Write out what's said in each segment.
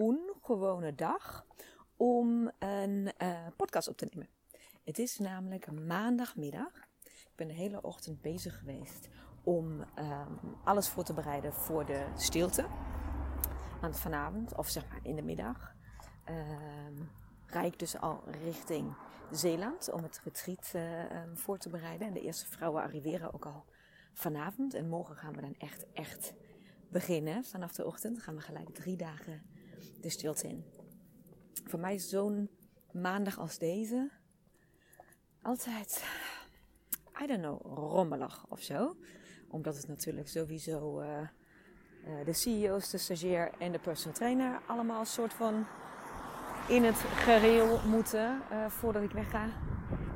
ongewone dag om een uh, podcast op te nemen. Het is namelijk maandagmiddag. Ik ben de hele ochtend bezig geweest om um, alles voor te bereiden voor de stilte. Aan vanavond, of zeg maar in de middag, um, ik dus al richting Zeeland om het retreat uh, um, voor te bereiden. En de eerste vrouwen arriveren ook al vanavond. En morgen gaan we dan echt, echt beginnen. Vanaf de ochtend gaan we gelijk drie dagen de stilte in. Voor mij is zo'n maandag als deze altijd, I don't know, rommelig of zo. Omdat het natuurlijk sowieso uh, uh, de CEO's, de stagiair en de personal trainer allemaal een soort van in het gereel moeten uh, voordat ik wegga.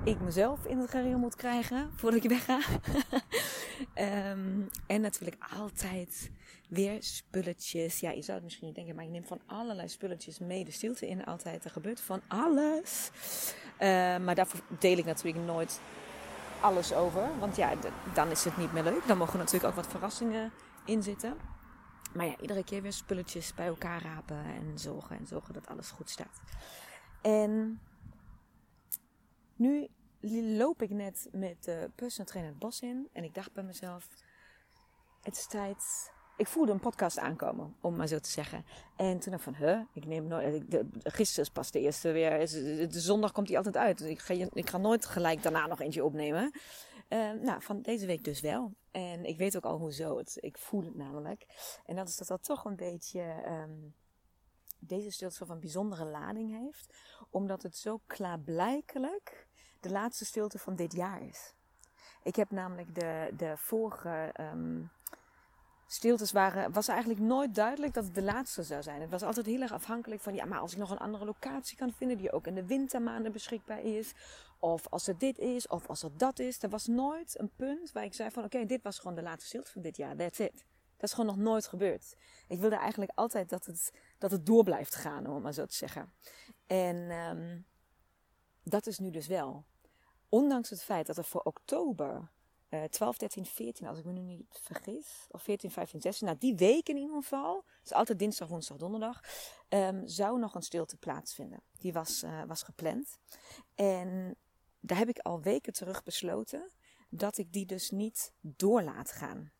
Ik mezelf in het gereel moet krijgen voordat ik wegga. um, en natuurlijk altijd weer spulletjes. Ja, je zou het misschien niet denken, maar je neemt van allerlei spulletjes mee de stilte in. Altijd, er gebeurt van alles. Uh, maar daarvoor deel ik natuurlijk nooit alles over. Want ja, dan is het niet meer leuk. Dan mogen natuurlijk ook wat verrassingen in zitten. Maar ja, iedere keer weer spulletjes bij elkaar rapen en zorgen. En zorgen dat alles goed staat. En nu loop ik net met de personal trainer het bos in. En ik dacht bij mezelf, het is tijd ik voelde een podcast aankomen, om maar zo te zeggen. En toen dacht ik van, huh, ik neem nooit... De, gisteren is pas de eerste weer... De zondag komt die altijd uit. Ik ga, ik ga nooit gelijk daarna nog eentje opnemen. Uh, nou, van deze week dus wel. En ik weet ook al hoezo. Het, ik voel het namelijk. En dat is dat dat toch een beetje... Um, deze stilte van bijzondere lading heeft. Omdat het zo klaarblijkelijk de laatste stilte van dit jaar is. Ik heb namelijk de, de vorige... Um, stiltes waren, was eigenlijk nooit duidelijk dat het de laatste zou zijn. Het was altijd heel erg afhankelijk van, ja, maar als ik nog een andere locatie kan vinden die ook in de wintermaanden beschikbaar is, of als er dit is, of als er dat is. Er was nooit een punt waar ik zei van, oké, dit was gewoon de laatste stilte van dit jaar, that's it. Dat is gewoon nog nooit gebeurd. Ik wilde eigenlijk altijd dat het, dat het door blijft gaan, om maar zo te zeggen. En um, dat is nu dus wel. Ondanks het feit dat er voor oktober 12, 13, 14, als ik me nu niet vergis. Of 14, 15, 16. Nou, die week in ieder geval. Het is altijd dinsdag, woensdag, donderdag. Um, zou nog een stilte plaatsvinden. Die was, uh, was gepland. En daar heb ik al weken terug besloten. Dat ik die dus niet door laat gaan.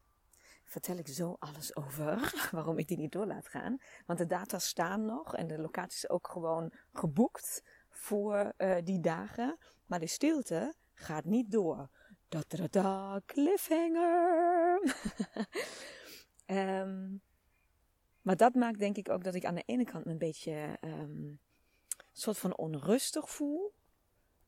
Vertel ik zo alles over waarom ik die niet door laat gaan. Want de data staan nog en de locatie is ook gewoon geboekt voor uh, die dagen. Maar de stilte gaat niet door. Da, da, da, cliffhanger. um, maar dat maakt denk ik ook dat ik aan de ene kant een beetje um, soort van onrustig voel.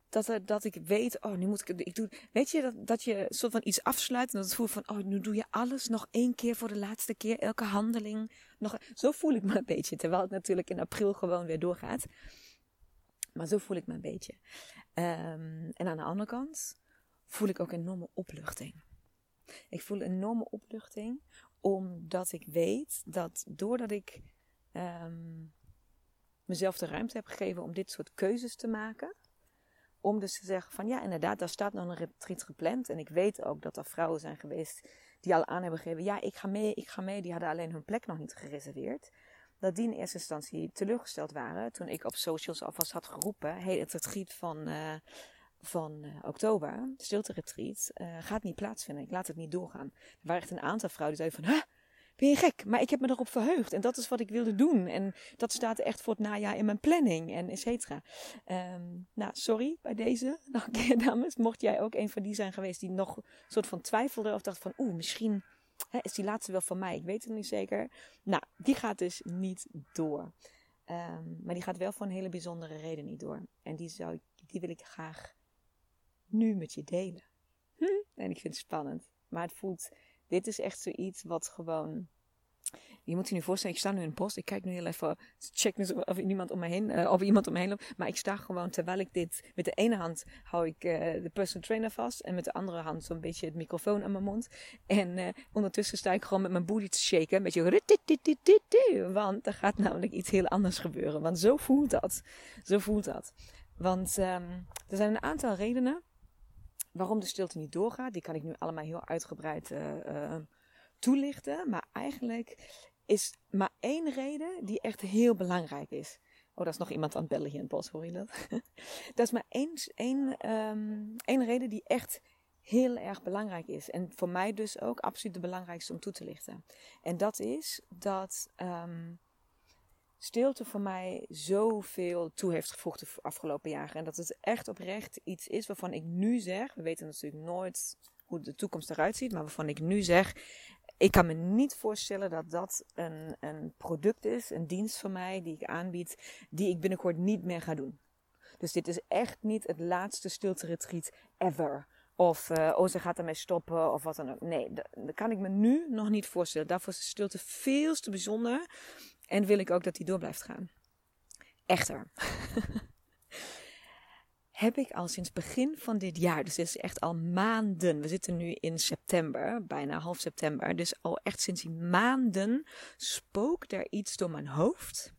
Dat, er, dat ik weet, oh, nu moet ik, ik doen. Weet je, dat, dat je soort van iets afsluit en dat het voelt van, oh, nu doe je alles nog één keer voor de laatste keer, elke handeling. Nog, zo voel ik me een beetje, terwijl het natuurlijk in april gewoon weer doorgaat. Maar zo voel ik me een beetje. Um, en aan de andere kant voel ik ook enorme opluchting. Ik voel enorme opluchting omdat ik weet dat doordat ik um, mezelf de ruimte heb gegeven om dit soort keuzes te maken. Om dus te zeggen van ja, inderdaad, daar staat nog een retreat gepland. En ik weet ook dat er vrouwen zijn geweest die al aan hebben gegeven. Ja, ik ga mee, ik ga mee. Die hadden alleen hun plek nog niet gereserveerd. Dat die in eerste instantie teleurgesteld waren. Toen ik op socials alvast had geroepen. Hey, het retreat van... Uh, van uh, oktober, de stilte retreat, uh, gaat niet plaatsvinden. Ik laat het niet doorgaan. Er waren echt een aantal vrouwen die zeiden van, huh, ben je gek? Maar ik heb me erop verheugd en dat is wat ik wilde doen. En dat staat echt voor het najaar in mijn planning en et cetera. Ehm, nou, sorry bij deze, keer dames. Mocht jij ook een van die zijn geweest die nog een soort van twijfelde of dacht van, oeh, misschien hè, is die laatste wel van mij. Ik weet het niet zeker. Nou, die gaat dus niet door. Ehm, maar die gaat wel voor een hele bijzondere reden niet door. En die, zou, die wil ik graag nu met je delen. Hm? En ik vind het spannend. Maar het voelt, dit is echt zoiets wat gewoon je moet je nu voorstellen, ik sta nu in het bos. Ik kijk nu heel even, check nu of iemand om me heen, of iemand om me heen loopt. Maar ik sta gewoon, terwijl ik dit, met de ene hand hou ik uh, de personal trainer vast. En met de andere hand zo'n beetje het microfoon aan mijn mond. En uh, ondertussen sta ik gewoon met mijn booty te shaken. Een beetje, want er gaat namelijk iets heel anders gebeuren. Want zo voelt dat. Zo voelt dat. Want um, er zijn een aantal redenen waarom de stilte niet doorgaat. Die kan ik nu allemaal heel uitgebreid toelichten. Maar eigenlijk is maar één reden die echt heel belangrijk is. Oh, dat is nog iemand aan het bellen hier in het bos, hoor je dat? dat is maar één, één, um, één reden die echt heel erg belangrijk is. En voor mij dus ook absoluut de belangrijkste om toe te lichten. En dat is dat um, stilte voor mij zoveel toe heeft gevoegd de afgelopen jaren. En dat het echt oprecht iets is waarvan ik nu zeg, we weten natuurlijk nooit hoe de toekomst eruit ziet, maar waarvan ik nu zeg, ik kan me niet voorstellen dat dat een, een product is, een dienst van mij die ik aanbied, die ik binnenkort niet meer ga doen. Dus dit is echt niet het laatste stilte retreat ever. Of, uh, oh, ze gaat ermee stoppen of wat dan ook. Nee, dat, dat, kan ik me nu nog niet voorstellen. Daarvoor is de stilte veel te bijzonder. En wil ik ook dat die door blijft gaan. Echter. heb ik al sinds begin van dit jaar, dus het is echt al maanden, we zitten nu in september, bijna half september, dus al echt sinds die maanden spookt er iets door mijn hoofd.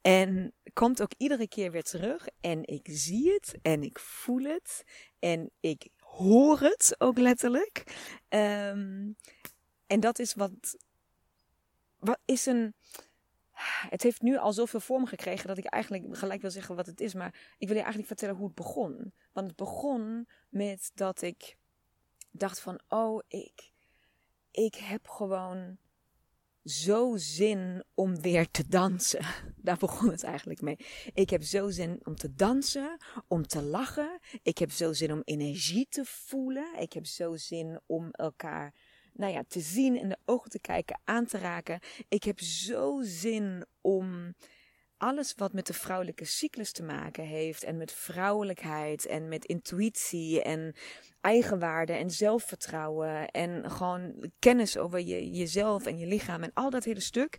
En komt ook iedere keer weer terug en ik zie het en ik voel het en ik hoor het ook letterlijk. Um, en dat is wat, wat is een, het heeft nu al zoveel vorm gekregen dat ik eigenlijk gelijk wil zeggen wat het is. Maar ik wil je eigenlijk vertellen hoe het begon. Want het begon met dat ik dacht van, oh, ik, ik heb gewoon zo zin om weer te dansen. Daar begon het eigenlijk mee. Ik heb zo zin om te dansen, om te lachen. Ik heb zo zin om energie te voelen. Ik heb zo zin om elkaar nou ja, te zien, in de ogen te kijken, aan te raken. Ik heb zo zin om alles wat met de vrouwelijke cyclus te maken heeft en met vrouwelijkheid en met intuïtie en eigenwaarde en zelfvertrouwen en gewoon kennis over je, jezelf en je lichaam en al dat hele stuk.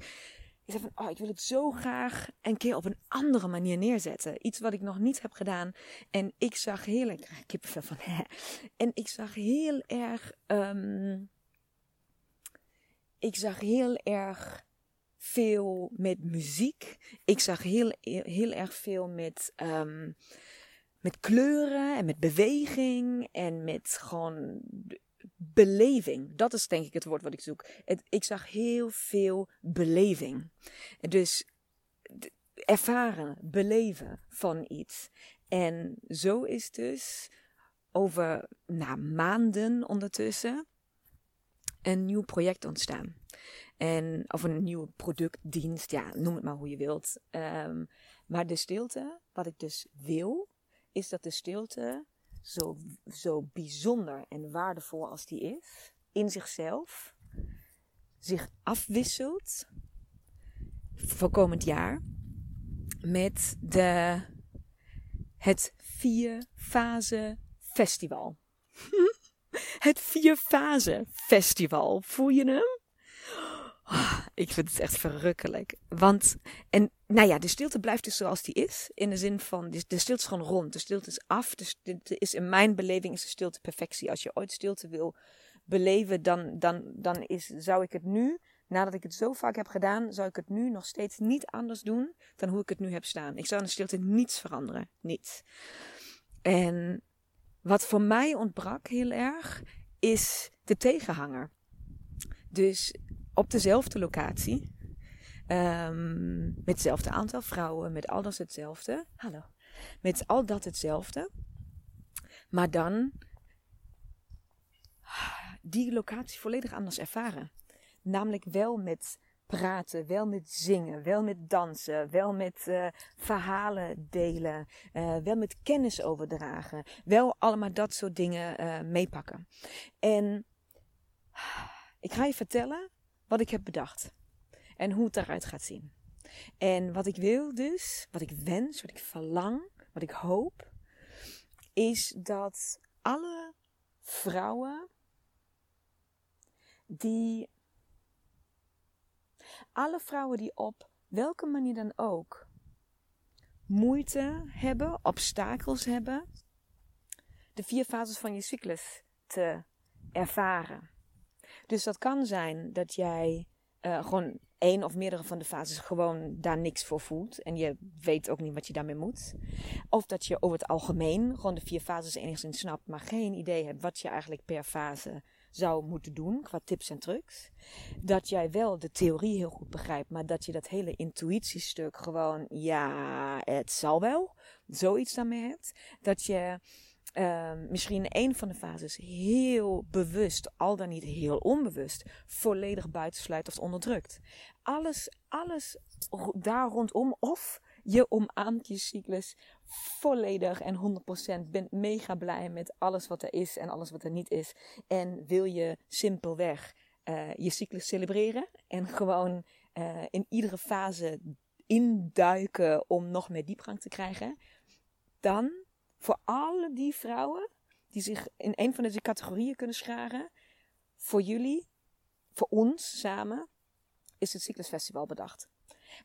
Ik zei van, oh, ik wil het zo graag een keer op een andere manier neerzetten. Iets wat ik nog niet heb gedaan. En ik zag heel ik er van, hè. En ik zag heel erg, um, ik zag heel erg veel met muziek. Ik zag heel, heel erg veel met, um, met kleuren en met beweging en met gewoon beleving. Dat is denk ik het woord wat ik zoek. Ik zag heel veel beleving. Dus ervaren, beleven van iets. En zo is dus over nou, maanden ondertussen een nieuw project ontstaan. En, of een nieuw product, dienst, ja, noem het maar hoe je wilt. Um, maar de stilte, wat ik dus wil, is dat de stilte zo, zo bijzonder en waardevol als die is, in zichzelf, zich afwisselt voor komend jaar met de, het vier fase festival. Het Vierfase Festival. Voel je hem? Oh, ik vind het echt verrukkelijk. Want, en nou ja, de stilte blijft dus zoals die is. In de zin van, de stilte is gewoon rond. De stilte is af. De is, in mijn beleving is de stilte perfectie. Als je ooit stilte wil beleven, dan, dan, dan is, zou ik het nu, nadat ik het zo vaak heb gedaan, zou ik het nu nog steeds niet anders doen dan hoe ik het nu heb staan. Ik zou in de stilte niets veranderen. Niets. En wat voor mij ontbrak heel erg, is de tegenhanger. Dus op dezelfde locatie, um, met hetzelfde aantal vrouwen, met al dat hetzelfde. Hallo. Met al dat hetzelfde. Maar dan die locatie volledig anders ervaren. Namelijk wel met praten, wel met zingen, wel met dansen, wel met uh, verhalen delen, uh, wel met kennis overdragen, wel allemaal dat soort dingen uh, meepakken. En ik ga je vertellen wat ik heb bedacht en hoe het eruit gaat zien. En wat ik wil dus, wat ik wens, wat ik verlang, wat ik hoop, is dat alle vrouwen die alle vrouwen die op welke manier dan ook moeite hebben, obstakels hebben, de vier fases van je cyclus te ervaren. Dus dat kan zijn dat jij uh, gewoon één of meerdere van de fases gewoon daar niks voor voelt. En je weet ook niet wat je daarmee moet. Of dat je over het algemeen gewoon de vier fases enigszins snapt, maar geen idee hebt wat je eigenlijk per fase zou moeten doen qua tips en trucs. Dat jij wel de theorie heel goed begrijpt, maar dat je dat hele intuïtiestuk gewoon, ja, het zal wel, zoiets daarmee hebt. Dat je uh, misschien een van de fases heel bewust, al dan niet heel onbewust, volledig buitensluit of onderdrukt. Alles, alles daar rondom of je omarmt je cyclus volledig en 100% bent mega blij met alles wat er is en alles wat er niet is. En wil je simpelweg uh, je cyclus celebreren en gewoon uh, in iedere fase induiken om nog meer diepgang te krijgen. Dan voor alle die vrouwen die zich in een van deze categorieën kunnen scharen, voor jullie, voor ons samen, is het Cyclusfestival bedacht.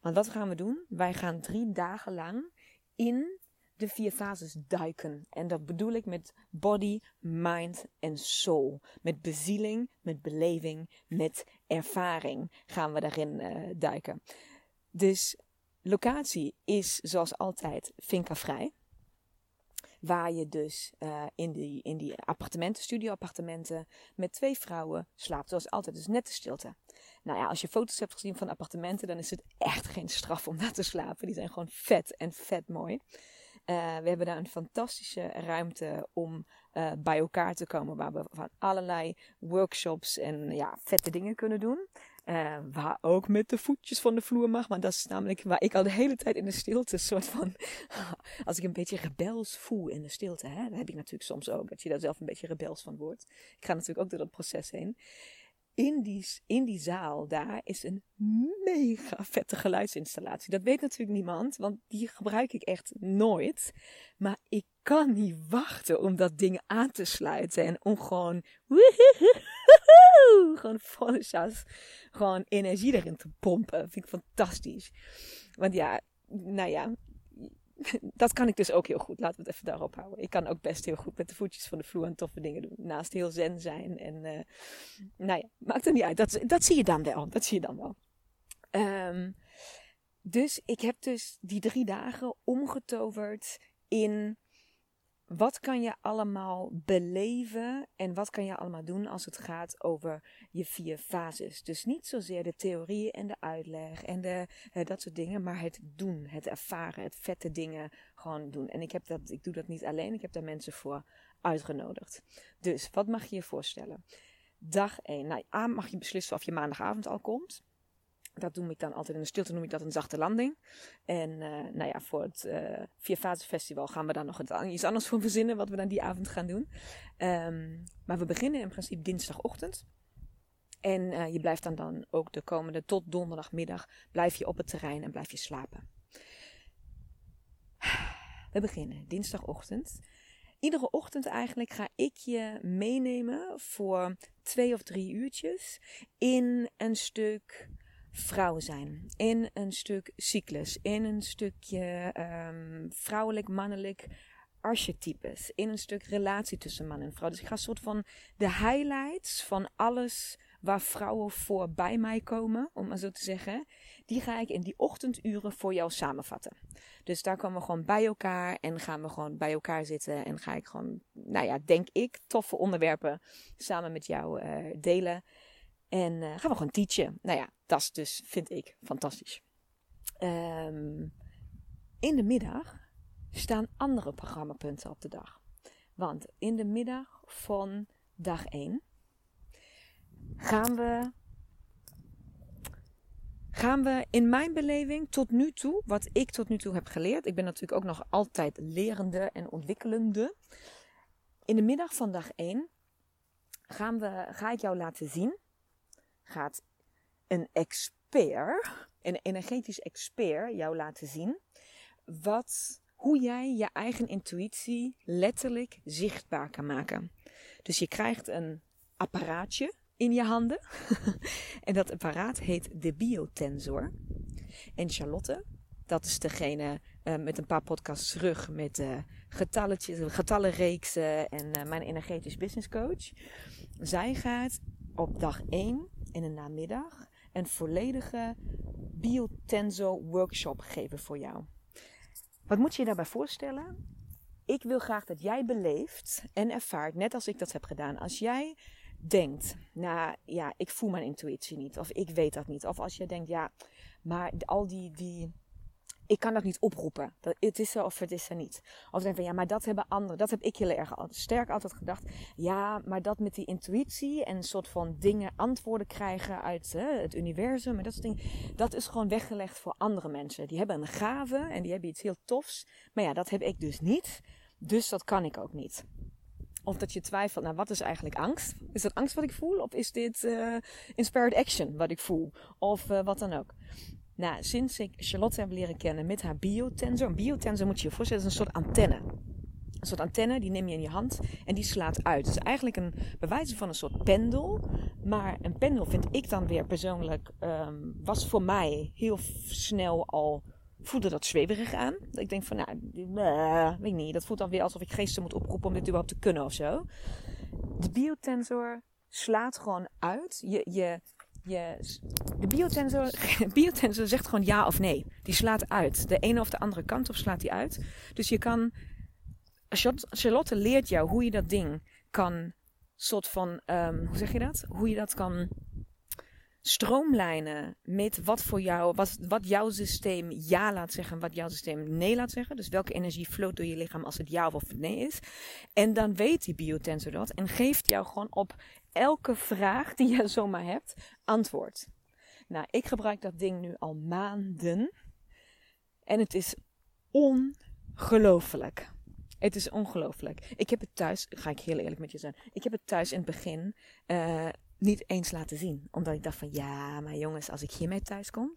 Want wat gaan we doen? Wij gaan drie dagen lang in de vier fases duiken. En dat bedoel ik met body, mind en soul. Met bezieling, met beleving, met ervaring gaan we daarin uh, duiken. Dus locatie is zoals altijd vinkervrij. Waar je dus uh, in, die, in die appartementen, studio-appartementen, met twee vrouwen slaapt. Zoals altijd, dus net de stilte. Nou ja, als je foto's hebt gezien van appartementen, dan is het echt geen straf om daar te slapen. Die zijn gewoon vet en vet mooi. Uh, we hebben daar een fantastische ruimte om uh, bij elkaar te komen. Waar we van allerlei workshops en ja, vette dingen kunnen doen. Uh, waar ook met de voetjes van de vloer mag. Maar dat is namelijk waar ik al de hele tijd in de stilte soort van... als ik een beetje rebels voel in de stilte. Hè, dat heb ik natuurlijk soms ook. Dat je daar zelf een beetje rebels van wordt. Ik ga natuurlijk ook door dat proces heen in die, in die zaal daar is een mega vette geluidsinstallatie. Dat weet natuurlijk niemand, want die gebruik ik echt nooit. Maar ik kan niet wachten om dat ding aan te sluiten en om gewoon, gewoon volle chas, gewoon energie erin te pompen. Vind ik fantastisch. Want ja, nou ja, dat kan ik dus ook heel goed. Laten we het even daarop houden. Ik kan ook best heel goed met de voetjes van de vloer en toffe dingen doen. Naast heel zen zijn. En uh, nou ja, maakt er niet uit. Dat, dat zie je dan wel. Dat zie je dan wel. Um, dus ik heb dus die drie dagen omgetoverd in wat kan je allemaal beleven en wat kan je allemaal doen als het gaat over je vier fases? Dus niet zozeer de theorie en de uitleg en de, dat soort dingen, maar het doen, het ervaren, het vette dingen gewoon doen. En ik, heb dat, ik doe dat niet alleen, ik heb daar mensen voor uitgenodigd. Dus wat mag je je voorstellen? Dag 1. Nou, A mag je beslissen of je maandagavond al komt. Dat noem ik dan altijd in de stilte, noem ik dat een zachte landing. En uh, nou ja, voor het uh, Vier Fases Festival gaan we dan nog iets anders voor verzinnen wat we dan die avond gaan doen. Um, maar we beginnen in principe dinsdagochtend. En uh, je blijft dan, dan ook de komende tot donderdagmiddag blijf je op het terrein en blijf je slapen. We beginnen dinsdagochtend. Iedere ochtend eigenlijk ga ik je meenemen voor twee of drie uurtjes in een stuk vrouw zijn. In een stuk cyclus. In een stukje um, vrouwelijk, mannelijk archetypes. In een stuk relatie tussen man en vrouw. Dus ik ga een soort van de highlights van alles waar vrouwen voor bij mij komen, om maar zo te zeggen, die ga ik in die ochtenduren voor jou samenvatten. Dus daar komen we gewoon bij elkaar en gaan we gewoon bij elkaar zitten en ga ik gewoon, nou ja, denk ik, toffe onderwerpen samen met jou uh, delen. En uh, gaan we gewoon teachen. Nou ja, dat is dus, vind ik, fantastisch. Um, in de middag staan andere programmapunten op de dag. Want in de middag van dag 1 gaan we gaan we in mijn beleving tot nu toe, wat ik tot nu toe heb geleerd. Ik ben natuurlijk ook nog altijd lerende en ontwikkelende. In de middag van dag 1 gaan we, ga ik jou laten zien. Gaat een expert, een energetisch expert, jou laten zien. Wat, hoe jij je eigen intuïtie letterlijk zichtbaar kan maken. Dus je krijgt een apparaatje in je handen. en dat apparaat heet de Biotensor. En Charlotte, dat is degene uh, met een paar podcasts terug met uh, getalletjes, getallenreeksen en uh, mijn energetisch business coach. Zij gaat op dag 1 in de namiddag een volledige Biotenso workshop geven voor jou. Wat moet je je daarbij voorstellen? Ik wil graag dat jij beleeft en ervaart, net als ik dat heb gedaan. Als jij denkt, nou ja, ik voel mijn intuïtie niet, of ik weet dat niet. Of als je denkt, ja, maar al die, die ik kan dat niet oproepen. Dat, het is er of het is er niet. Of denk van ja, maar dat hebben anderen. Dat heb ik heel erg sterk altijd gedacht. Ja, maar dat met die intuïtie en een soort van dingen, antwoorden krijgen uit hè, het universum en dat soort dingen. Dat is gewoon weggelegd voor andere mensen. Die hebben een gave en die hebben iets heel tofs. Maar ja, dat heb ik dus niet. Dus dat kan ik ook niet. Of dat je twijfelt, nou wat is eigenlijk angst? Is dat angst wat ik voel? Of is dit uh, inspired action wat ik voel? Of uh, wat dan ook. Nou, sinds ik Charlotte heb leren kennen met haar biotensor. Een biotensor moet je je voorstellen, is een soort antenne. Een soort antenne, die neem je in je hand en die slaat uit. Het is eigenlijk een bewijzen van een soort pendel. Maar een pendel vind ik dan weer persoonlijk, um, was voor mij heel snel al, voelde dat zweverig aan. Ik denk van, nou, weet ik niet. Dat voelt dan weer alsof ik geesten moet oproepen om dit überhaupt te kunnen of zo. De biotensor slaat gewoon uit. Je, je je, de biotensor, biotensor zegt gewoon ja of nee. Die slaat uit. De ene of de andere kant op slaat die uit. Dus je kan. Charlotte leert jou hoe je dat ding kan. soort van. Um, hoe zeg je dat? Hoe je dat kan stroomlijnen met wat voor jou, wat, wat jouw systeem ja laat zeggen, wat jouw systeem nee laat zeggen. Dus welke energie floot door je lichaam als het ja of nee is. En dan weet die biotensor dat en geeft jou gewoon op elke vraag die je zomaar hebt antwoord. Nou, ik gebruik dat ding nu al maanden en het is ongelooflijk. Het is ongelooflijk. Ik heb het thuis, ga ik heel eerlijk met je zijn. Ik heb het thuis in het begin uh, niet eens laten zien. Omdat ik dacht van ja, maar jongens, als ik hiermee thuis kom.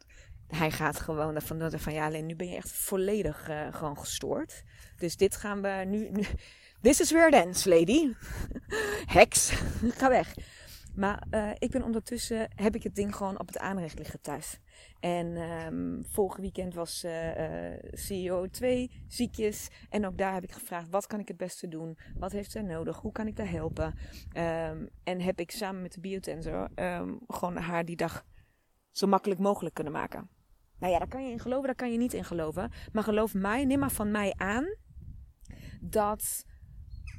Hij gaat gewoon ervan van ja, alleen nu ben je echt volledig uh, gewoon gestoord. Dus dit gaan we nu this is ends, lady. Heks, ga weg. Maar uh, ik ben ondertussen, heb ik het ding gewoon op het aanrecht liggen thuis. En um, vorig weekend was uh, uh, CEO 2 ziekjes. En ook daar heb ik gevraagd, wat kan ik het beste doen? Wat heeft zij nodig? Hoe kan ik haar helpen? Um, en heb ik samen met de biotensor um, gewoon haar die dag zo makkelijk mogelijk kunnen maken. Nou ja, daar kan je in geloven, daar kan je niet in geloven. Maar geloof mij, neem maar van mij aan dat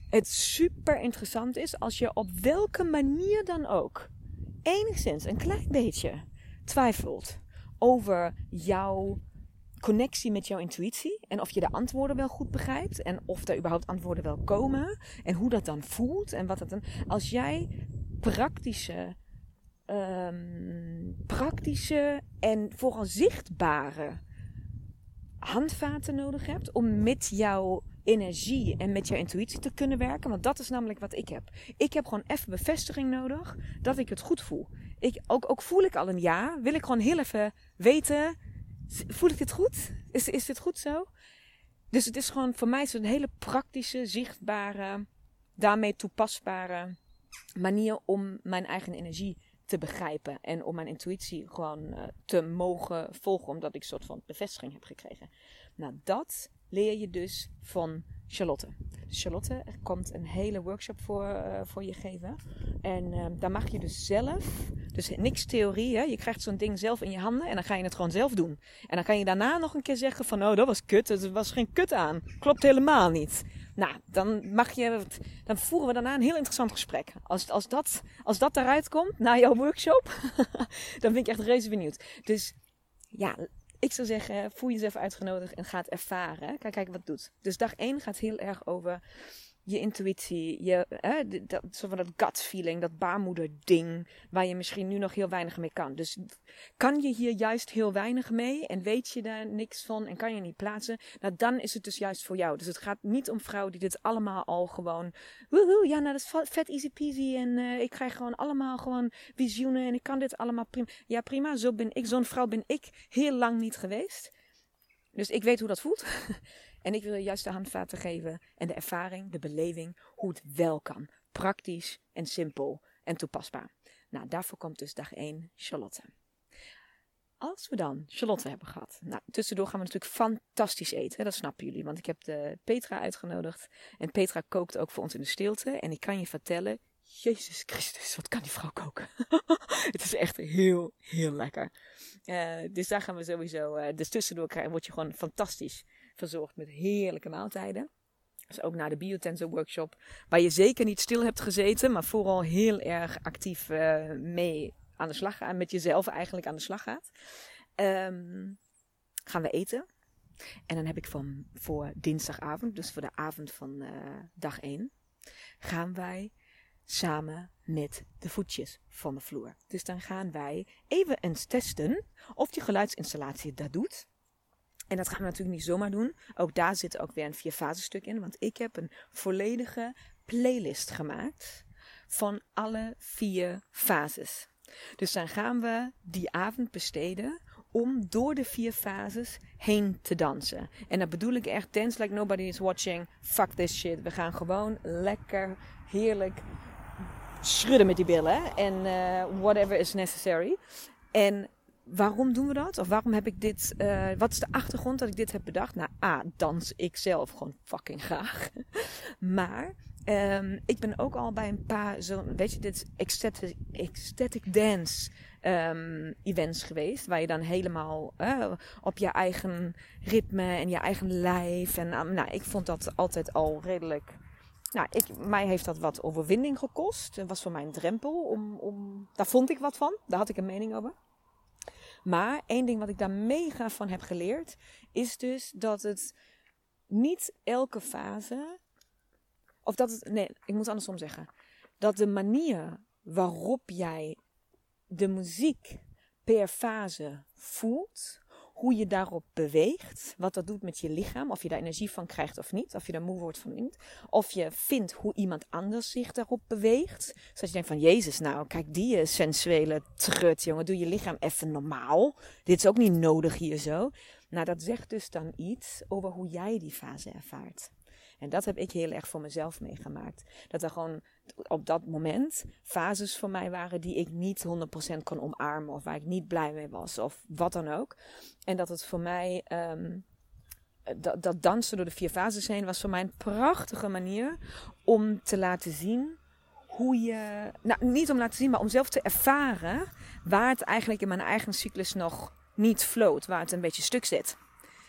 het super interessant is als je op welke manier dan ook enigszins een klein beetje twijfelt over jouw connectie met jouw intuïtie en of je de antwoorden wel goed begrijpt en of er überhaupt antwoorden wel komen en hoe dat dan voelt en wat dat dan. Als jij praktische, um, praktische en vooral zichtbare handvaten nodig hebt om met jouw energie en met jouw intuïtie te kunnen werken. Want dat is namelijk wat ik heb. Ik heb gewoon even bevestiging nodig dat ik het goed voel. Ik, ook, ook voel ik al een ja, wil ik gewoon heel even weten. Voel ik dit goed? Is, is dit goed zo? Dus het is gewoon voor mij zo'n hele praktische, zichtbare, daarmee toepasbare manier om mijn eigen energie te begrijpen. En om mijn intuïtie gewoon uh, te mogen volgen, omdat ik een soort van bevestiging heb gekregen. Nou, dat leer je dus van Charlotte. Charlotte komt een hele workshop voor, uh, voor je geven. En uh, daar mag je dus zelf, dus niks theorie, hè? je krijgt zo'n ding zelf in je handen en dan ga je het gewoon zelf doen. En dan kan je daarna nog een keer zeggen van, oh dat was kut, er was geen kut aan. Klopt helemaal niet. Nou, dan mag je, dan voeren we daarna een heel interessant gesprek. Als, als, dat, als dat eruit komt, na jouw workshop, dan ben ik echt reuze benieuwd. Dus ja, ik zou zeggen, voel jezelf uitgenodigd en ga het ervaren. Kijk, kijk wat het doet. Dus dag 1 gaat heel erg over je intuïtie, je, hè, dat, zo van dat gut feeling, dat baarmoeder ding, waar je misschien nu nog heel weinig mee kan. Dus kan je hier juist heel weinig mee en weet je daar niks van en kan je niet plaatsen, nou dan is het dus juist voor jou. Dus het gaat niet om vrouwen die dit allemaal al gewoon, woehoe, ja nou dat is vet easy peasy en uh, ik krijg gewoon allemaal gewoon visioenen en ik kan dit allemaal prima. Ja prima, zo ben ik, zo'n vrouw ben ik heel lang niet geweest. Dus ik weet hoe dat voelt. En ik wil je juist de handvaten geven en de ervaring, de beleving, hoe het wel kan. Praktisch en simpel en toepasbaar. Nou, daarvoor komt dus dag 1 Charlotte. Als we dan Charlotte hebben gehad. Nou, tussendoor gaan we natuurlijk fantastisch eten. Dat snappen jullie. Want ik heb de Petra uitgenodigd. En Petra kookt ook voor ons in de stilte. En ik kan je vertellen. Jezus Christus, wat kan die vrouw koken? het is echt heel, heel lekker. Uh, dus daar gaan we sowieso. Uh, dus tussendoor krijgen, word je gewoon fantastisch verzorgd met heerlijke maaltijden. Dus ook na de Biotensor workshop, waar je zeker niet stil hebt gezeten, maar vooral heel erg actief uh, mee aan de slag gaat, met jezelf eigenlijk aan de slag gaat. Um, gaan we eten. En dan heb ik van, voor dinsdagavond, dus voor de avond van uh, dag 1, gaan wij samen met de voetjes van de vloer. Dus dan gaan wij even eens testen of die geluidsinstallatie dat doet. En dat gaan we natuurlijk niet zomaar doen. Ook daar zit ook weer een vier stuk in. Want ik heb een volledige playlist gemaakt van alle vier fases. Dus dan gaan we die avond besteden om door de vier fases heen te dansen. En dat bedoel ik echt dance like nobody is watching. Fuck this shit. We gaan gewoon lekker, heerlijk schudden met die billen. En uh, whatever is necessary. En waarom doen we dat? Of waarom heb ik dit? Uh, wat is de achtergrond dat ik dit heb bedacht? Nou, A, dans ik zelf gewoon fucking graag. maar um, ik ben ook al bij een paar zo'n, weet je, dit ecstatic, ecstatic dance um, events geweest. Waar je dan helemaal uh, op je eigen ritme en je eigen lijf. En um, nou, ik vond dat altijd al redelijk. Nou, ik, mij heeft dat wat overwinning gekost. Het was voor mij een drempel. Om, om, daar vond ik wat van. Daar had ik een mening over. Maar één ding wat ik daar mega van heb geleerd, is dus dat het niet elke fase. Of dat het. Nee, ik moet andersom zeggen. Dat de manier waarop jij de muziek per fase voelt, hoe je daarop beweegt, wat dat doet met je lichaam, of je daar energie van krijgt of niet, of je daar moe wordt van niet, of je vindt hoe iemand anders zich daarop beweegt. Zodat je denkt van, Jezus, nou, kijk die eh, sensuele trut, jongen, doe je lichaam even normaal. Dit is ook niet nodig hier zo. Nou, dat zegt dus dan iets over hoe jij die fase ervaart. En dat heb ik heel erg voor mezelf meegemaakt. Dat er gewoon op dat moment fases voor mij waren die ik niet 100% kon omarmen. Of waar ik niet blij mee was. Of wat dan ook. En dat het voor mij. Um, dat, dat dansen door de vier fases heen was voor mij een prachtige manier om te laten zien hoe je. Nou, niet om laten zien, maar om zelf te ervaren waar het eigenlijk in mijn eigen cyclus nog niet floot. Waar het een beetje stuk zit.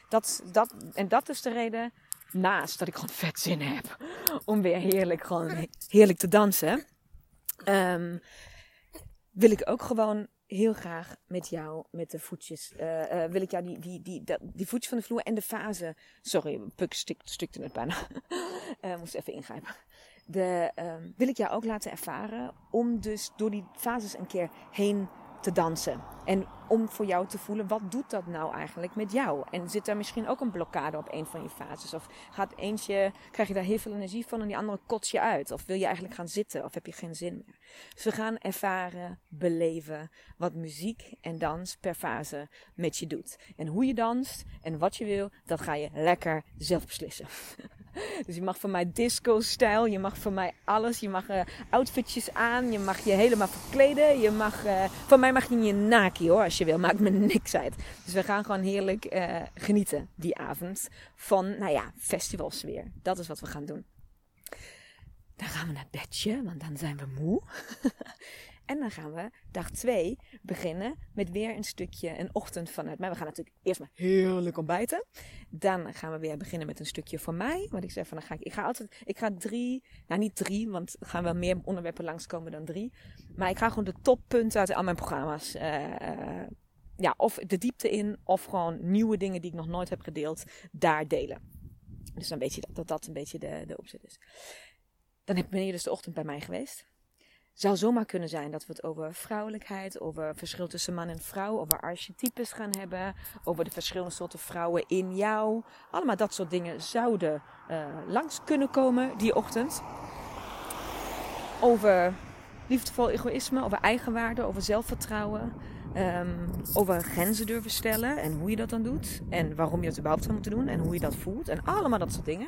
Dat, dat, en dat is de reden naast dat ik gewoon vet zin heb om weer heerlijk, gewoon heerlijk te dansen, um, wil ik ook gewoon heel graag met jou, met de voetjes, uh, uh, wil ik jou die, die, die, die, voetjes van de vloer en de fase, sorry, Puk stuk, stukte het bijna, uh, moest even ingrijpen. De, um, wil ik jou ook laten ervaren om dus door die fases een keer heen te dansen. En om voor jou te voelen, wat doet dat nou eigenlijk met jou? En zit daar misschien ook een blokkade op een van je fases? Of gaat eentje, krijg je daar heel veel energie van en die andere kots je uit? Of wil je eigenlijk gaan zitten of heb je geen zin meer? Dus we gaan ervaren, beleven wat muziek en dans per fase met je doet. En hoe je danst en wat je wil, dat ga je lekker zelf beslissen. Dus je mag van mij disco-stijl, je mag van mij alles. Je mag uh, outfitjes aan, je mag je helemaal verkleden. Je mag, uh, van mij mag je je naki hoor, als je wil. Maakt me niks uit. Dus we gaan gewoon heerlijk uh, genieten die avond van, nou ja, festivalsfeer. Dat is wat we gaan doen. Dan gaan we naar bedje, want dan zijn we moe. En dan gaan we dag 2 beginnen met weer een stukje, een ochtend vanuit mij. We gaan natuurlijk eerst maar heerlijk ontbijten. Dan gaan we weer beginnen met een stukje voor mij. Want ik zeg van dan ga ik, ik ga altijd, ik ga drie, nou niet drie, want er gaan wel meer onderwerpen langskomen dan drie. Maar ik ga gewoon de toppunten uit al mijn programma's. Uh, ja, of de diepte in, of gewoon nieuwe dingen die ik nog nooit heb gedeeld, daar delen. Dus dan weet je dat dat, dat een beetje de, de opzet is. Dan ben je dus de ochtend bij mij geweest. Zou zomaar kunnen zijn dat we het over vrouwelijkheid, over verschil tussen man en vrouw, over archetypes gaan hebben, over de verschillende soorten vrouwen in jou. Allemaal dat soort dingen zouden uh, langs kunnen komen die ochtend. Over liefdevol egoïsme, over eigenwaarde, over zelfvertrouwen. Um, over grenzen durven stellen en hoe je dat dan doet. En waarom je dat überhaupt zou moeten doen en hoe je dat voelt. En allemaal dat soort dingen.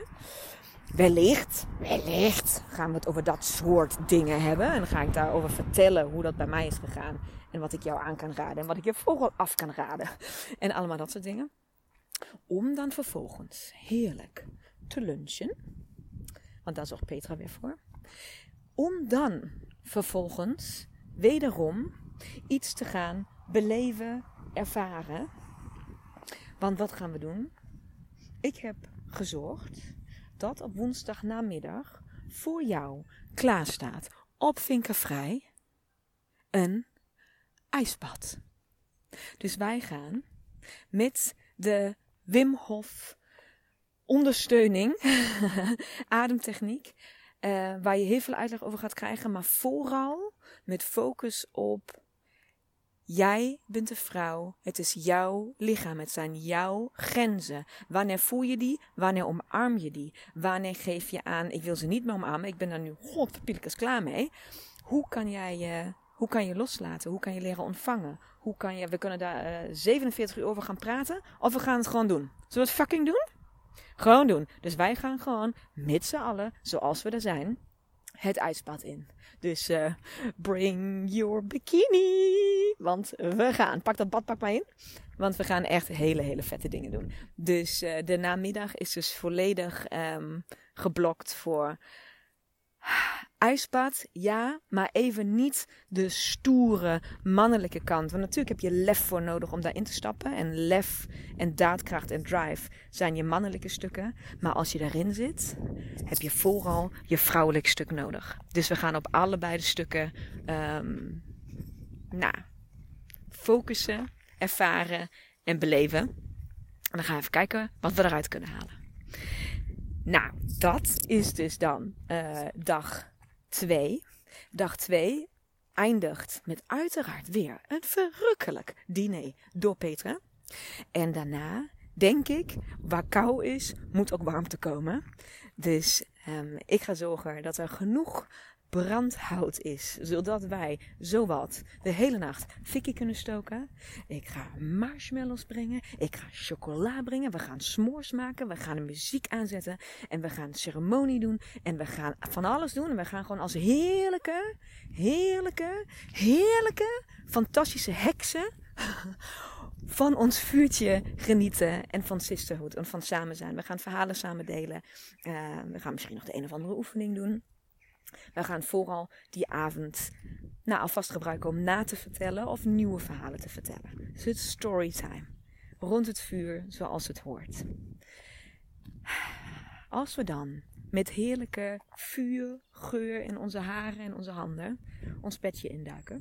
Wellicht, wellicht gaan we het over dat soort dingen hebben. En dan ga ik daarover vertellen hoe dat bij mij is gegaan. En wat ik jou aan kan raden. En wat ik je vooral af kan raden. En allemaal dat soort dingen. Om dan vervolgens heerlijk te lunchen. Want daar zorgt Petra weer voor. Om dan vervolgens wederom iets te gaan beleven, ervaren. Want wat gaan we doen? Ik heb gezorgd dat op woensdagnamiddag voor jou klaar staat op Vinkervrij een ijsbad. Dus wij gaan met de Wim Hof ondersteuning, ademtechniek, uh, waar je heel veel uitleg over gaat krijgen, maar vooral met focus op Jij bent de vrouw. Het is jouw lichaam. Het zijn jouw grenzen. Wanneer voel je die? Wanneer omarm je die? Wanneer geef je aan, ik wil ze niet meer omarmen. Ik ben daar nu godverpielekes klaar mee. Hoe kan jij uh, hoe kan je loslaten? Hoe kan je leren ontvangen? Hoe kan je, we kunnen daar uh, 47 uur over gaan praten. Of we gaan het gewoon doen. Zullen we het fucking doen? Gewoon doen. Dus wij gaan gewoon met z'n allen, zoals we er zijn, het ijsbad in. Dus uh, bring your bikini. Want we gaan. Pak dat badpak maar in. Want we gaan echt hele, hele vette dingen doen. Dus uh, de namiddag is dus volledig um, geblokt voor ijsbad, ja, maar even niet de stoere mannelijke kant. Want natuurlijk heb je lef voor nodig om daarin te stappen. En lef en daadkracht en drive zijn je mannelijke stukken. Maar als je daarin zit, heb je vooral je vrouwelijk stuk nodig. Dus we gaan op allebei de stukken um, nou, focussen, ervaren en beleven. En dan gaan we even kijken wat we eruit kunnen halen. Nou, dat is dus dan uh, dag 2. Dag 2 eindigt met uiteraard weer een verrukkelijk diner door Petra. En daarna denk ik, waar kou is, moet ook warmte komen. Dus um, ik ga zorgen dat er genoeg brandhout is. Zodat wij zowat de hele nacht fikkie kunnen stoken. Ik ga marshmallows brengen. Ik ga chocola brengen. We gaan s'mores maken. We gaan de muziek aanzetten. En we gaan ceremonie doen. En we gaan van alles doen. En we gaan gewoon als heerlijke, heerlijke, heerlijke, fantastische heksen van ons vuurtje genieten en van sisterhood en van samen zijn. We gaan verhalen samen delen. Uh, we gaan misschien nog de een of andere oefening doen. We gaan vooral die avond nou, alvast gebruiken om na te vertellen of nieuwe verhalen te vertellen. Dus het is storytime. Rond het vuur zoals het hoort. Als we dan met heerlijke vuurgeur in onze haren en onze handen ons bedje induiken.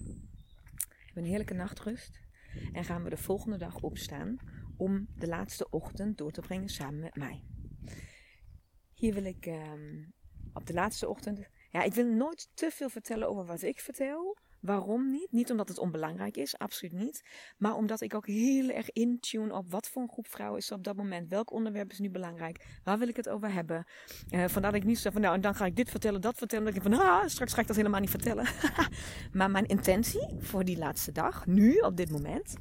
Hebben een heerlijke nachtrust. En gaan we de volgende dag opstaan om de laatste ochtend door te brengen samen met mij. Hier wil ik um, op de laatste ochtend ja, ik wil nooit te veel vertellen over wat ik vertel. Waarom niet? Niet omdat het onbelangrijk is, absoluut niet. Maar omdat ik ook heel erg intune op wat voor een groep vrouwen is op dat moment. Welk onderwerp is nu belangrijk? Waar wil ik het over hebben? Uh, vandaar dat ik niet zeg van nou, en dan ga ik dit vertellen, dat vertellen. Dan denk ik van, ah, straks ga ik dat helemaal niet vertellen. maar mijn intentie voor die laatste dag, nu, op dit moment,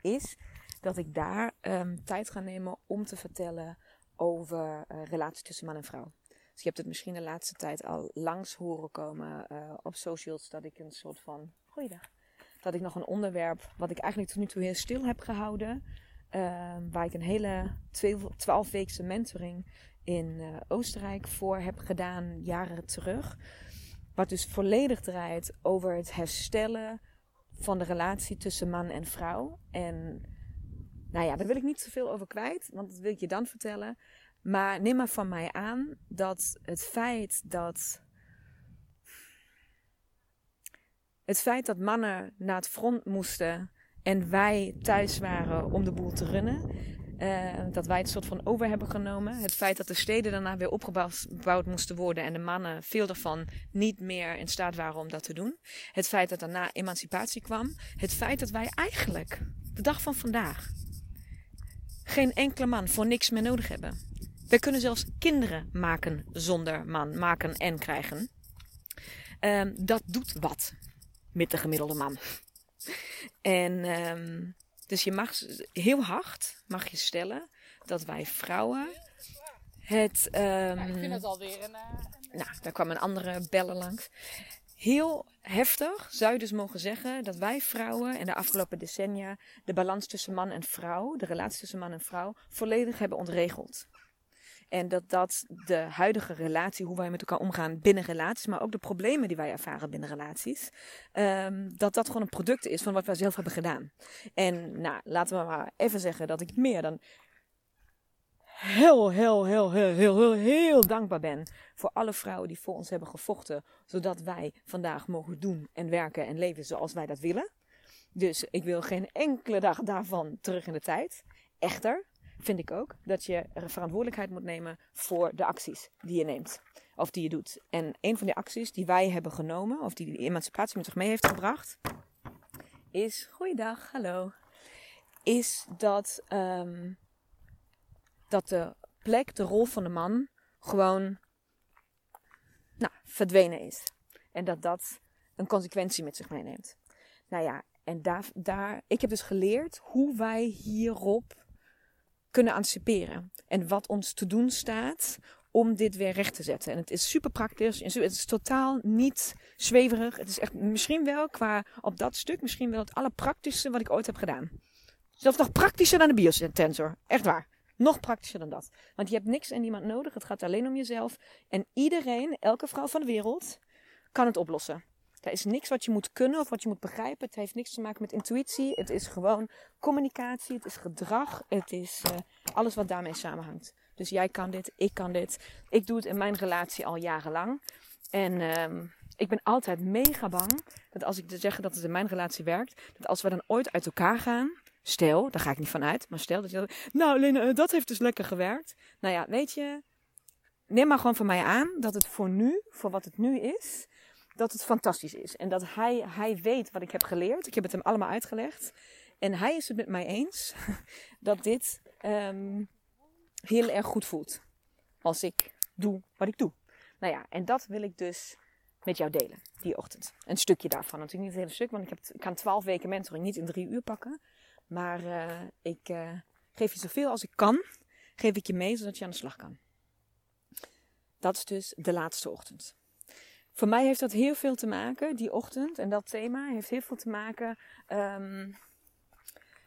is dat ik daar um, tijd ga nemen om te vertellen over uh, relatie tussen man en vrouw. Dus je hebt het misschien de laatste tijd al langs horen komen uh, op socials dat ik een soort van. Goeiedag. Dat ik nog een onderwerp wat ik eigenlijk tot nu toe heel stil heb gehouden. Uh, waar ik een hele 12 weekse mentoring in uh, Oostenrijk voor heb gedaan, jaren terug. Wat dus volledig draait over het herstellen van de relatie tussen man en vrouw. En nou ja, daar wil ik niet zoveel over kwijt, want dat wil ik je dan vertellen. Maar neem maar van mij aan dat het feit dat. Het feit dat mannen naar het front moesten en wij thuis waren om de boel te runnen, Uh, dat wij het soort van over hebben genomen. Het feit dat de steden daarna weer opgebouwd moesten worden en de mannen veel daarvan niet meer in staat waren om dat te doen. Het feit dat daarna emancipatie kwam. Het feit dat wij eigenlijk, de dag van vandaag, geen enkele man voor niks meer nodig hebben. We kunnen zelfs kinderen maken zonder man, maken en krijgen. Uh, dat doet wat met de gemiddelde man. En um, dus je mag heel hard mag je stellen dat wij vrouwen het. Um, ja, ik vind het alweer een, uh, Nou, daar kwam een andere bellen langs. Heel heftig zou je dus mogen zeggen dat wij vrouwen in de afgelopen decennia de balans tussen man en vrouw, de relatie tussen man en vrouw, volledig hebben ontregeld. En dat dat de huidige relatie, hoe wij met elkaar omgaan binnen relaties, maar ook de problemen die wij ervaren binnen relaties, um, dat dat gewoon een product is van wat wij zelf hebben gedaan. En nou, laten we maar even zeggen dat ik meer dan heel, heel, heel, heel, heel, heel, heel dankbaar ben voor alle vrouwen die voor ons hebben gevochten, zodat wij vandaag mogen doen en werken en leven zoals wij dat willen. Dus ik wil geen enkele dag daarvan terug in de tijd. Echter, vind ik ook dat je verantwoordelijkheid moet nemen voor de acties die je neemt. Of die je doet. En een van die acties die wij hebben genomen, of die de emancipatie met zich mee heeft gebracht, is. Goeiedag, hallo. Is dat, um, dat de plek, de rol van de man, gewoon nou, verdwenen is. En dat dat een consequentie met zich meeneemt. Nou ja, en daar, daar, ik heb dus geleerd hoe wij hierop kunnen anticiperen. En wat ons te doen staat om dit weer recht te zetten. En het is super praktisch. Het is totaal niet zweverig. Het is echt misschien wel qua op dat stuk misschien wel het allerpraktischste wat ik ooit heb gedaan. Zelfs nog praktischer dan de biosensor. Echt waar. Nog praktischer dan dat. Want je hebt niks en niemand nodig. Het gaat alleen om jezelf. En iedereen, elke vrouw van de wereld, kan het oplossen. Er is niks wat je moet kunnen of wat je moet begrijpen. Het heeft niks te maken met intuïtie. Het is gewoon communicatie. Het is gedrag. Het is uh, alles wat daarmee samenhangt. Dus jij kan dit, ik kan dit. Ik doe het in mijn relatie al jarenlang. En uh, ik ben altijd mega bang dat als ik zeggen dat het in mijn relatie werkt, dat als we dan ooit uit elkaar gaan, stel, daar ga ik niet van uit, maar stel dat je, nou Lena, eh, dat heeft dus lekker gewerkt. Nou ja, weet je, neem maar gewoon van mij aan dat het voor nu, voor wat het nu is, dat het fantastisch is. En dat hij, hij weet wat ik heb geleerd. Ik heb het hem allemaal uitgelegd. En hij is het met mij eens dat dit um, heel erg goed voelt. Als ik doe wat ik doe. Nou ja, en dat wil ik dus met jou delen, die ochtend. Een stukje daarvan. Natuurlijk niet het hele stuk, want ik, heb, kan twaalf weken mentoring niet in drie uur pakken. Maar uh, ik uh, geef je zoveel als ik kan, geef ik je mee, zodat je aan de slag kan. Dat is dus de laatste ochtend. Voor mij heeft dat heel veel te maken, die ochtend en dat thema heeft heel veel te maken. Um,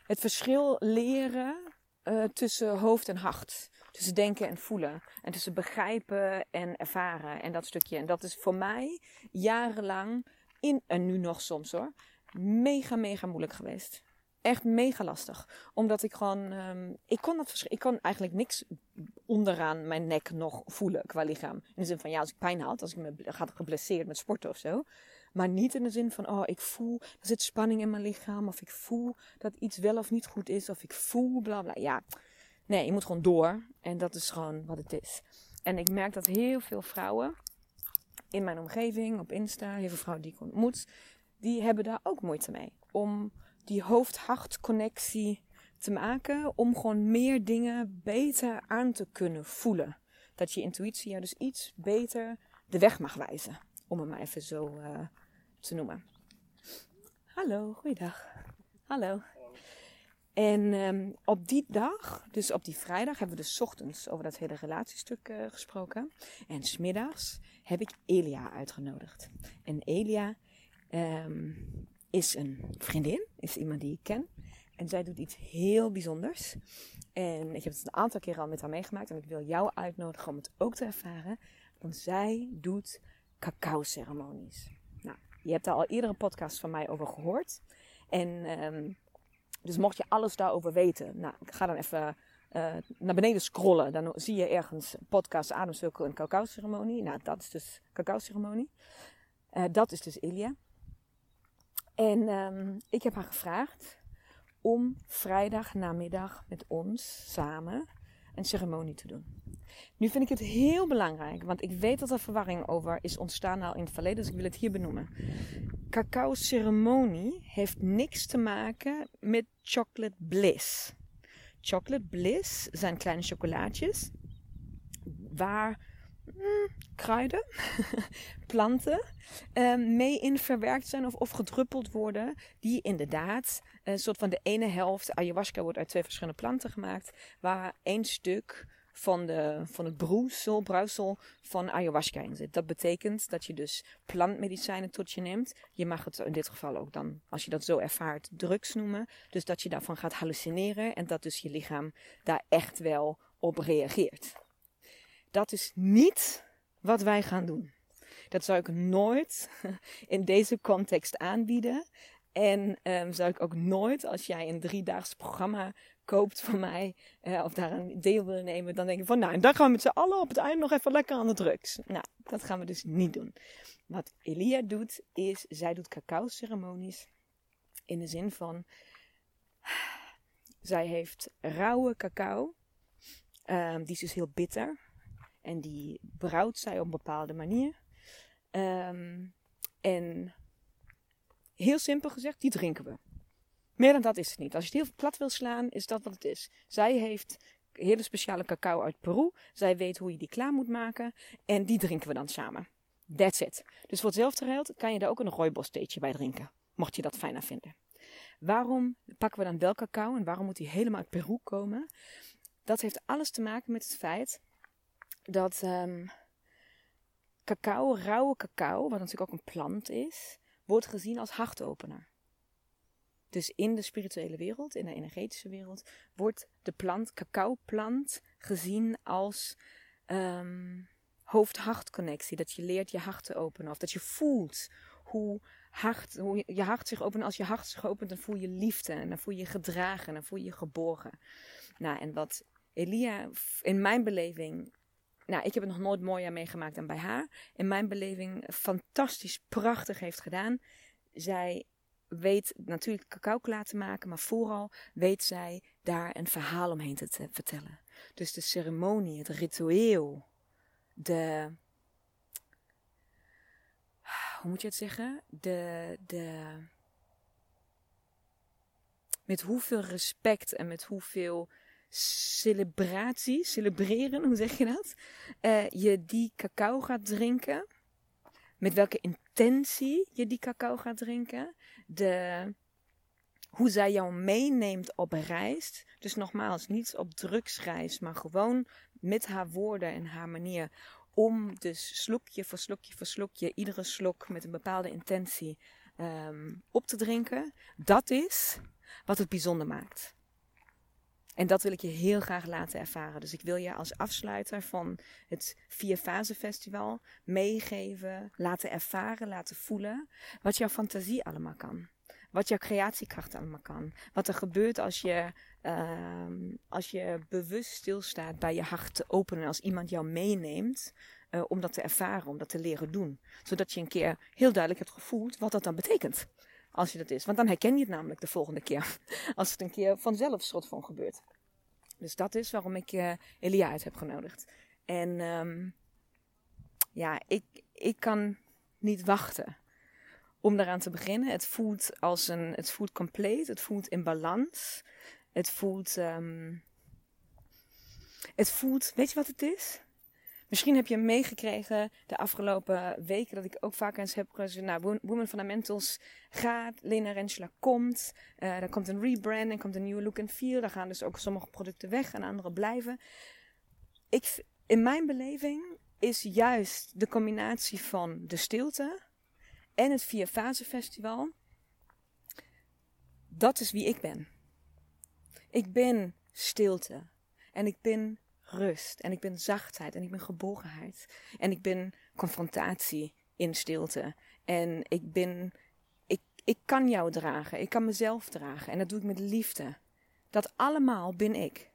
het verschil leren uh, tussen hoofd en hart. Tussen denken en voelen. En tussen begrijpen en ervaren. En dat stukje. En dat is voor mij jarenlang, in, en nu nog soms hoor, mega, mega moeilijk geweest echt mega lastig. Omdat ik gewoon, um, ik kon dat ik kon eigenlijk niks onderaan mijn nek nog voelen qua lichaam. In de zin van, ja, als ik pijn had, als ik me ga geblesseerd met sporten of zo. Maar niet in de zin van, oh, ik voel, er zit spanning in mijn lichaam. Of ik voel dat iets wel of niet goed is. Of ik voel, bla bla. Ja, nee, je moet gewoon door. En dat is gewoon wat het is. En ik merk dat heel veel vrouwen in mijn omgeving, op Insta, heel veel vrouwen die ik ontmoet, die hebben daar ook moeite mee. Om die hoofd-hart connectie te maken om gewoon meer dingen beter aan te kunnen voelen. Dat je intuïtie jou dus iets beter de weg mag wijzen. Om het maar even zo uh, te noemen. Hallo, goeiedag. Hallo. En um, op die dag, dus op die vrijdag, hebben we dus ochtends over dat hele relatiestuk uh, gesproken. En smiddags heb ik Elia uitgenodigd. En Elia um, is een vriendin, is iemand die ik ken. En zij doet iets heel bijzonders. En ik heb het een aantal keer al met haar meegemaakt. En ik wil jou uitnodigen om het ook te ervaren. Want zij doet cacao-ceremonies. Nou, je hebt daar al eerder een podcast van mij over gehoord. En um, dus mocht je alles daarover weten, nou, ga dan even uh, naar beneden scrollen. Dan zie je ergens podcast Ademcirkel en cacao-ceremonie. Nou, dat is dus cacao-ceremonie. Uh, dat is dus Ilia. En um, ik heb haar gevraagd om vrijdag namiddag met ons samen een ceremonie te doen. Nu vind ik het heel belangrijk, want ik weet dat er verwarring over is ontstaan al in het verleden, dus ik wil het hier benoemen. Cacao ceremonie heeft niks te maken met chocolate bliss. Chocolate bliss zijn kleine chocolaatjes waar kruiden, planten uh, mee in verwerkt zijn of, of gedruppeld worden. Die inderdaad een soort van de ene helft, ayahuasca wordt uit twee verschillende planten gemaakt. Waar één stuk van, de, van het broesel, bruisel van ayahuasca in zit. Dat betekent dat je dus plantmedicijnen tot je neemt. Je mag het in dit geval ook dan, als je dat zo ervaart, drugs noemen. Dus dat je daarvan gaat hallucineren en dat dus je lichaam daar echt wel op reageert. Dat is niet wat wij gaan doen. Dat zou ik nooit in deze context aanbieden. En um, zou ik ook nooit, als jij een driedaags programma koopt van mij, uh, of daar een deel wil nemen, dan denk ik van, nou, en dan gaan we met z'n allen op het eind nog even lekker aan de drugs. Nou, dat gaan we dus niet doen. Wat Elia doet, is, zij doet cacao-ceremonies. In de zin van, zij heeft rauwe cacao. Um, die is dus heel bitter. En die brouwt zij op een bepaalde manier. Um, en heel simpel gezegd, die drinken we. Meer dan dat is het niet. Als je het heel plat wil slaan, is dat wat het is. Zij heeft hele speciale cacao uit Peru. Zij weet hoe je die klaar moet maken. En die drinken we dan samen. That's it. Dus voor hetzelfde geld kan je daar ook een rooibos theetje bij drinken. Mocht je dat fijner vinden. Waarom pakken we dan wel cacao en waarom moet die helemaal uit Peru komen? Dat heeft alles te maken met het feit dat um, cacao, rauwe cacao, wat natuurlijk ook een plant is, wordt gezien als hartopener. Dus in de spirituele wereld, in de energetische wereld, wordt de plant, cacaoplant, gezien als um, hoofd-hart-connectie. Dat je leert je hart te openen. Of dat je voelt hoe, hart, hoe je hart zich opent. Als je hart zich opent, dan voel je liefde. En dan voel je je gedragen. En dan voel je je geborgen. Nou, en wat Elia in mijn beleving nou, ik heb het nog nooit mooier meegemaakt dan bij haar. In mijn beleving fantastisch prachtig heeft gedaan. Zij weet natuurlijk cacao klaar te maken, maar vooral weet zij daar een verhaal omheen te, vertellen. Dus de ceremonie, het ritueel, de. Hoe moet je het zeggen? De. de met hoeveel respect en met hoeveel celebratie, celebreren, hoe zeg je dat? Uh, je die cacao gaat drinken. Met welke intentie je die cacao gaat drinken. De, hoe zij jou meeneemt op reis. Dus nogmaals, niet op drugsreis, maar gewoon met haar woorden en haar manier. Om dus slokje voor slokje voor slokje, iedere slok met een bepaalde intentie um, op te drinken. Dat is wat het bijzonder maakt. En dat wil ik je heel graag laten ervaren. Dus ik wil je als afsluiter van het Vier Fase Festival meegeven, laten ervaren, laten voelen wat jouw fantasie allemaal kan. Wat jouw creatiekracht allemaal kan. Wat er gebeurt als je, uh, als je bewust stilstaat bij je hart te openen. Als iemand jou meeneemt uh, om dat te ervaren, om dat te leren doen. Zodat je een keer heel duidelijk hebt gevoeld wat dat dan betekent. Als je dat is. Want dan herken je het namelijk de volgende keer. Als het een keer vanzelf soort van gebeurt. Dus dat is waarom ik uh, Elia uit heb genodigd. En um, ja, ik, ik kan niet wachten om daaraan te beginnen. Het voelt als een, het voelt compleet, het voelt in balans. Het voelt, um, het voelt, weet je wat het is? Misschien heb je meegekregen de afgelopen weken dat ik ook vaak eens heb gezegd, nou, Women Fundamentals gaat, Lena Rensula komt, uh, er komt een rebrand, er komt een nieuwe look and feel, daar gaan dus ook sommige producten weg en andere blijven. Ik, in mijn beleving is juist de combinatie van de stilte en het Vier Fase Festival, dat is wie ik ben. Ik ben stilte en ik ben rust. En ik ben zachtheid. En ik ben geborgenheid. En ik ben confrontatie in stilte. En ik ben. Ik, ik kan jou dragen. Ik kan mezelf dragen. En dat doe ik met liefde. Dat allemaal ben ik.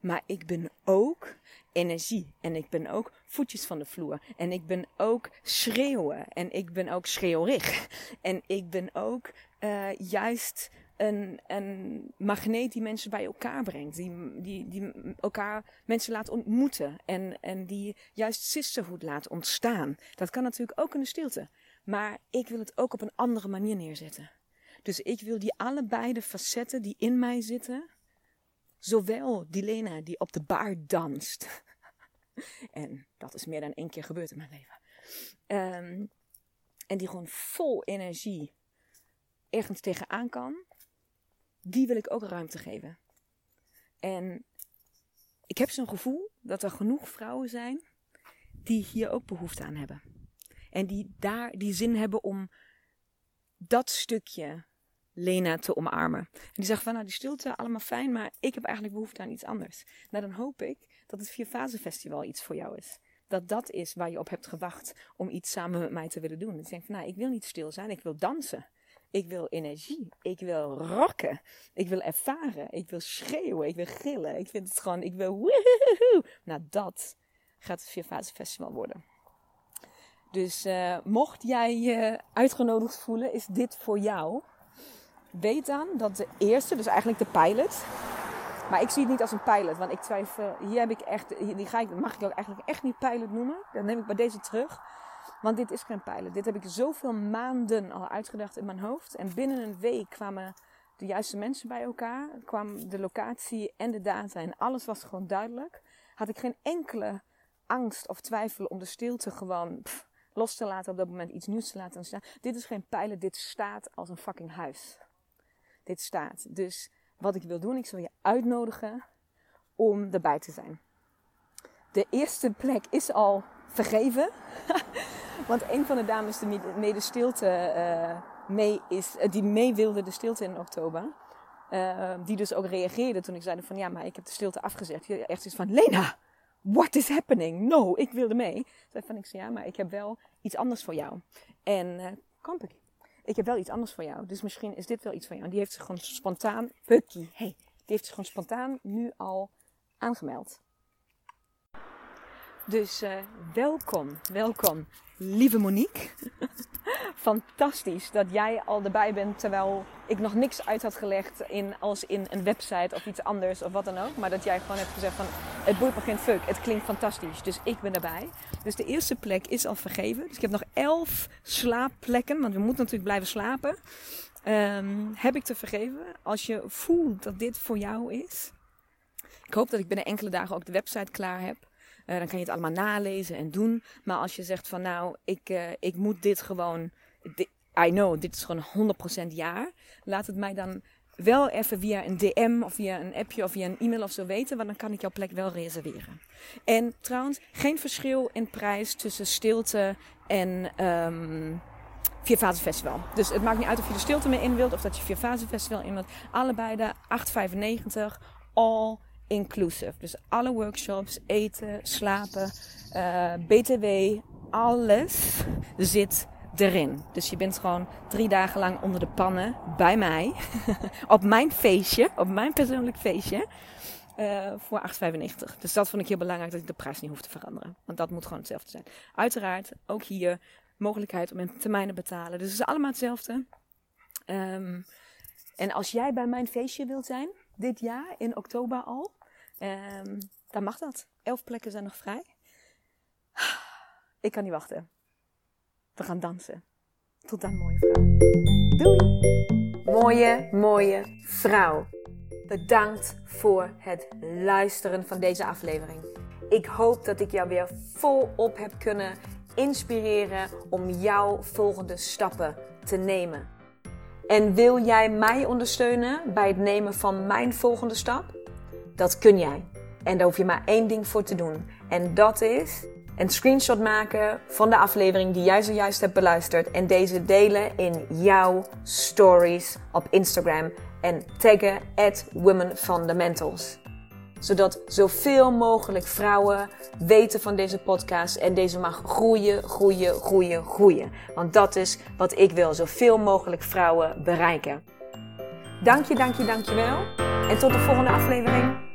Maar ik ben ook energie. En ik ben ook voetjes van de vloer. En ik ben ook schreeuwen. En ik ben ook schreeuwrig. En ik ben ook uh, juist een, een magneet die mensen bij elkaar brengt. Die, die, die elkaar mensen laat ontmoeten. En, en die juist sisterhood laat ontstaan. Dat kan natuurlijk ook in de stilte. Maar ik wil het ook op een andere manier neerzetten. Dus ik wil die allebei de facetten die in mij zitten. Zowel die Lena die op de bar danst. en dat is meer dan één keer gebeurd in mijn leven. Ehm, en die gewoon vol energie ergens tegenaan kan die wil ik ook ruimte geven. En ik heb zo'n gevoel dat er genoeg vrouwen zijn die hier ook behoefte aan hebben. En die daar die zin hebben om dat stukje Lena te omarmen. En die zeggen van nou die stilte allemaal fijn, maar ik heb eigenlijk behoefte aan iets anders. Nou dan hoop ik dat het Vierfase Festival iets voor jou is. Dat dat is waar je op hebt gewacht om iets samen met mij te willen doen. En denk van nou ik wil niet stil zijn, ik wil dansen. Ik wil energie. Ik wil rocken. Ik wil ervaren. Ik wil schreeuwen. Ik wil gillen. Ik vind het gewoon, ik wil woehoehoe. Nou, dat gaat het Vierfase Festival worden. Dus uh, mocht jij je uitgenodigd voelen, is dit voor jou. Weet dan dat de eerste, dus eigenlijk de pilot. Maar ik zie het niet als een pilot, want ik twijfel. Hier heb ik echt, die ga ik, mag ik ook eigenlijk echt niet pilot noemen. Dan neem ik bij deze terug. Want dit is geen pilot. Dit heb ik zoveel maanden al uitgedacht in mijn hoofd. En binnen een week kwamen de juiste mensen bij elkaar. Kwam de locatie en de data en alles was gewoon duidelijk. Had ik geen enkele angst of twijfel om de stilte gewoon los te laten op dat moment. Iets nieuws te laten ontstaan. Dit is geen pilot. Dit staat als een fucking huis. Dit staat. Dus wat ik wil doen, ik zal je uitnodigen om erbij te zijn. De eerste plek is al vergeven. Want een van de dames die mee de stilte uh, mee is, uh, die mee wilde de stilte in oktober. Uh, die dus ook reageerde toen ik zei van ja, maar ik heb de stilte afgezegd. Die echt iets van Lena, what is happening? No, ik wilde mee. Zei van ik zei ja, maar ik heb wel iets anders voor jou. En kamp ik. Heb wel iets anders voor jou. Dus misschien is dit wel iets voor jou. En die heeft zich gewoon spontaan, Pucky, hey, die heeft zich gewoon spontaan nu al aangemeld. Dus uh, welkom, welkom, lieve Monique. Fantastisch dat jij al erbij bent terwijl ik nog niks uit had gelegd in, als in een website of iets anders of wat dan ook. Maar dat jij gewoon hebt gezegd van het boeit me geen fuck, het klinkt fantastisch. Dus ik ben erbij. Dus de eerste plek is al vergeven. Dus ik heb nog elf slaapplekken, want we moeten natuurlijk blijven slapen. Um, heb ik te vergeven. Als je voelt dat dit voor jou is. Ik hoop dat ik binnen enkele dagen ook de website klaar heb. Uh, dan kan je het allemaal nalezen en doen. Maar als je zegt van nou, ik, uh, ik moet dit gewoon. I know, dit is gewoon 100% jaar. Laat het mij dan wel even via een DM of via een appje of via een e-mail of zo weten. Want dan kan ik jouw plek wel reserveren. En trouwens, geen verschil in prijs tussen stilte en. Um, Vier Fase Festival. Dus het maakt niet uit of je de stilte mee in wilt of dat je Vier Fase Festival in wilt. Allebei de 8,95 all inclusive. Dus alle workshops, eten, slapen, uh, BTW, alles zit erin. Dus je bent gewoon drie dagen lang onder de pannen bij mij. op mijn feestje, op mijn persoonlijk feestje. Uh, voor 8,95. Dus dat vond ik heel belangrijk dat ik de prijs niet hoef te veranderen. Want dat moet gewoon hetzelfde zijn. Uiteraard ook hier mogelijkheid om in termijnen betalen. Dus het is allemaal hetzelfde. Um, en als jij bij mijn feestje wilt zijn, dit jaar in oktober al, Um, dan mag dat. Elf plekken zijn nog vrij. Ik kan niet wachten. We gaan dansen. Tot dan, mooie vrouw. Doei! Mooie, mooie vrouw. Bedankt voor het luisteren van deze aflevering. Ik hoop dat ik jou weer volop heb kunnen inspireren om jouw volgende stappen te nemen. En wil jij mij ondersteunen bij het nemen van mijn volgende stap? Dat kun jij. En daar hoef je maar één ding voor te doen. En dat is een screenshot maken van de aflevering die jij zojuist hebt beluisterd. En deze delen in jouw stories op Instagram. En taggen at Women Fundamentals. Zodat zoveel mogelijk vrouwen weten van deze podcast. En deze mag groeien, groeien, groeien, groeien. Want dat is wat ik wil. Zoveel mogelijk vrouwen bereiken. Dank je, dank je, dank je wel. En tot de volgende aflevering.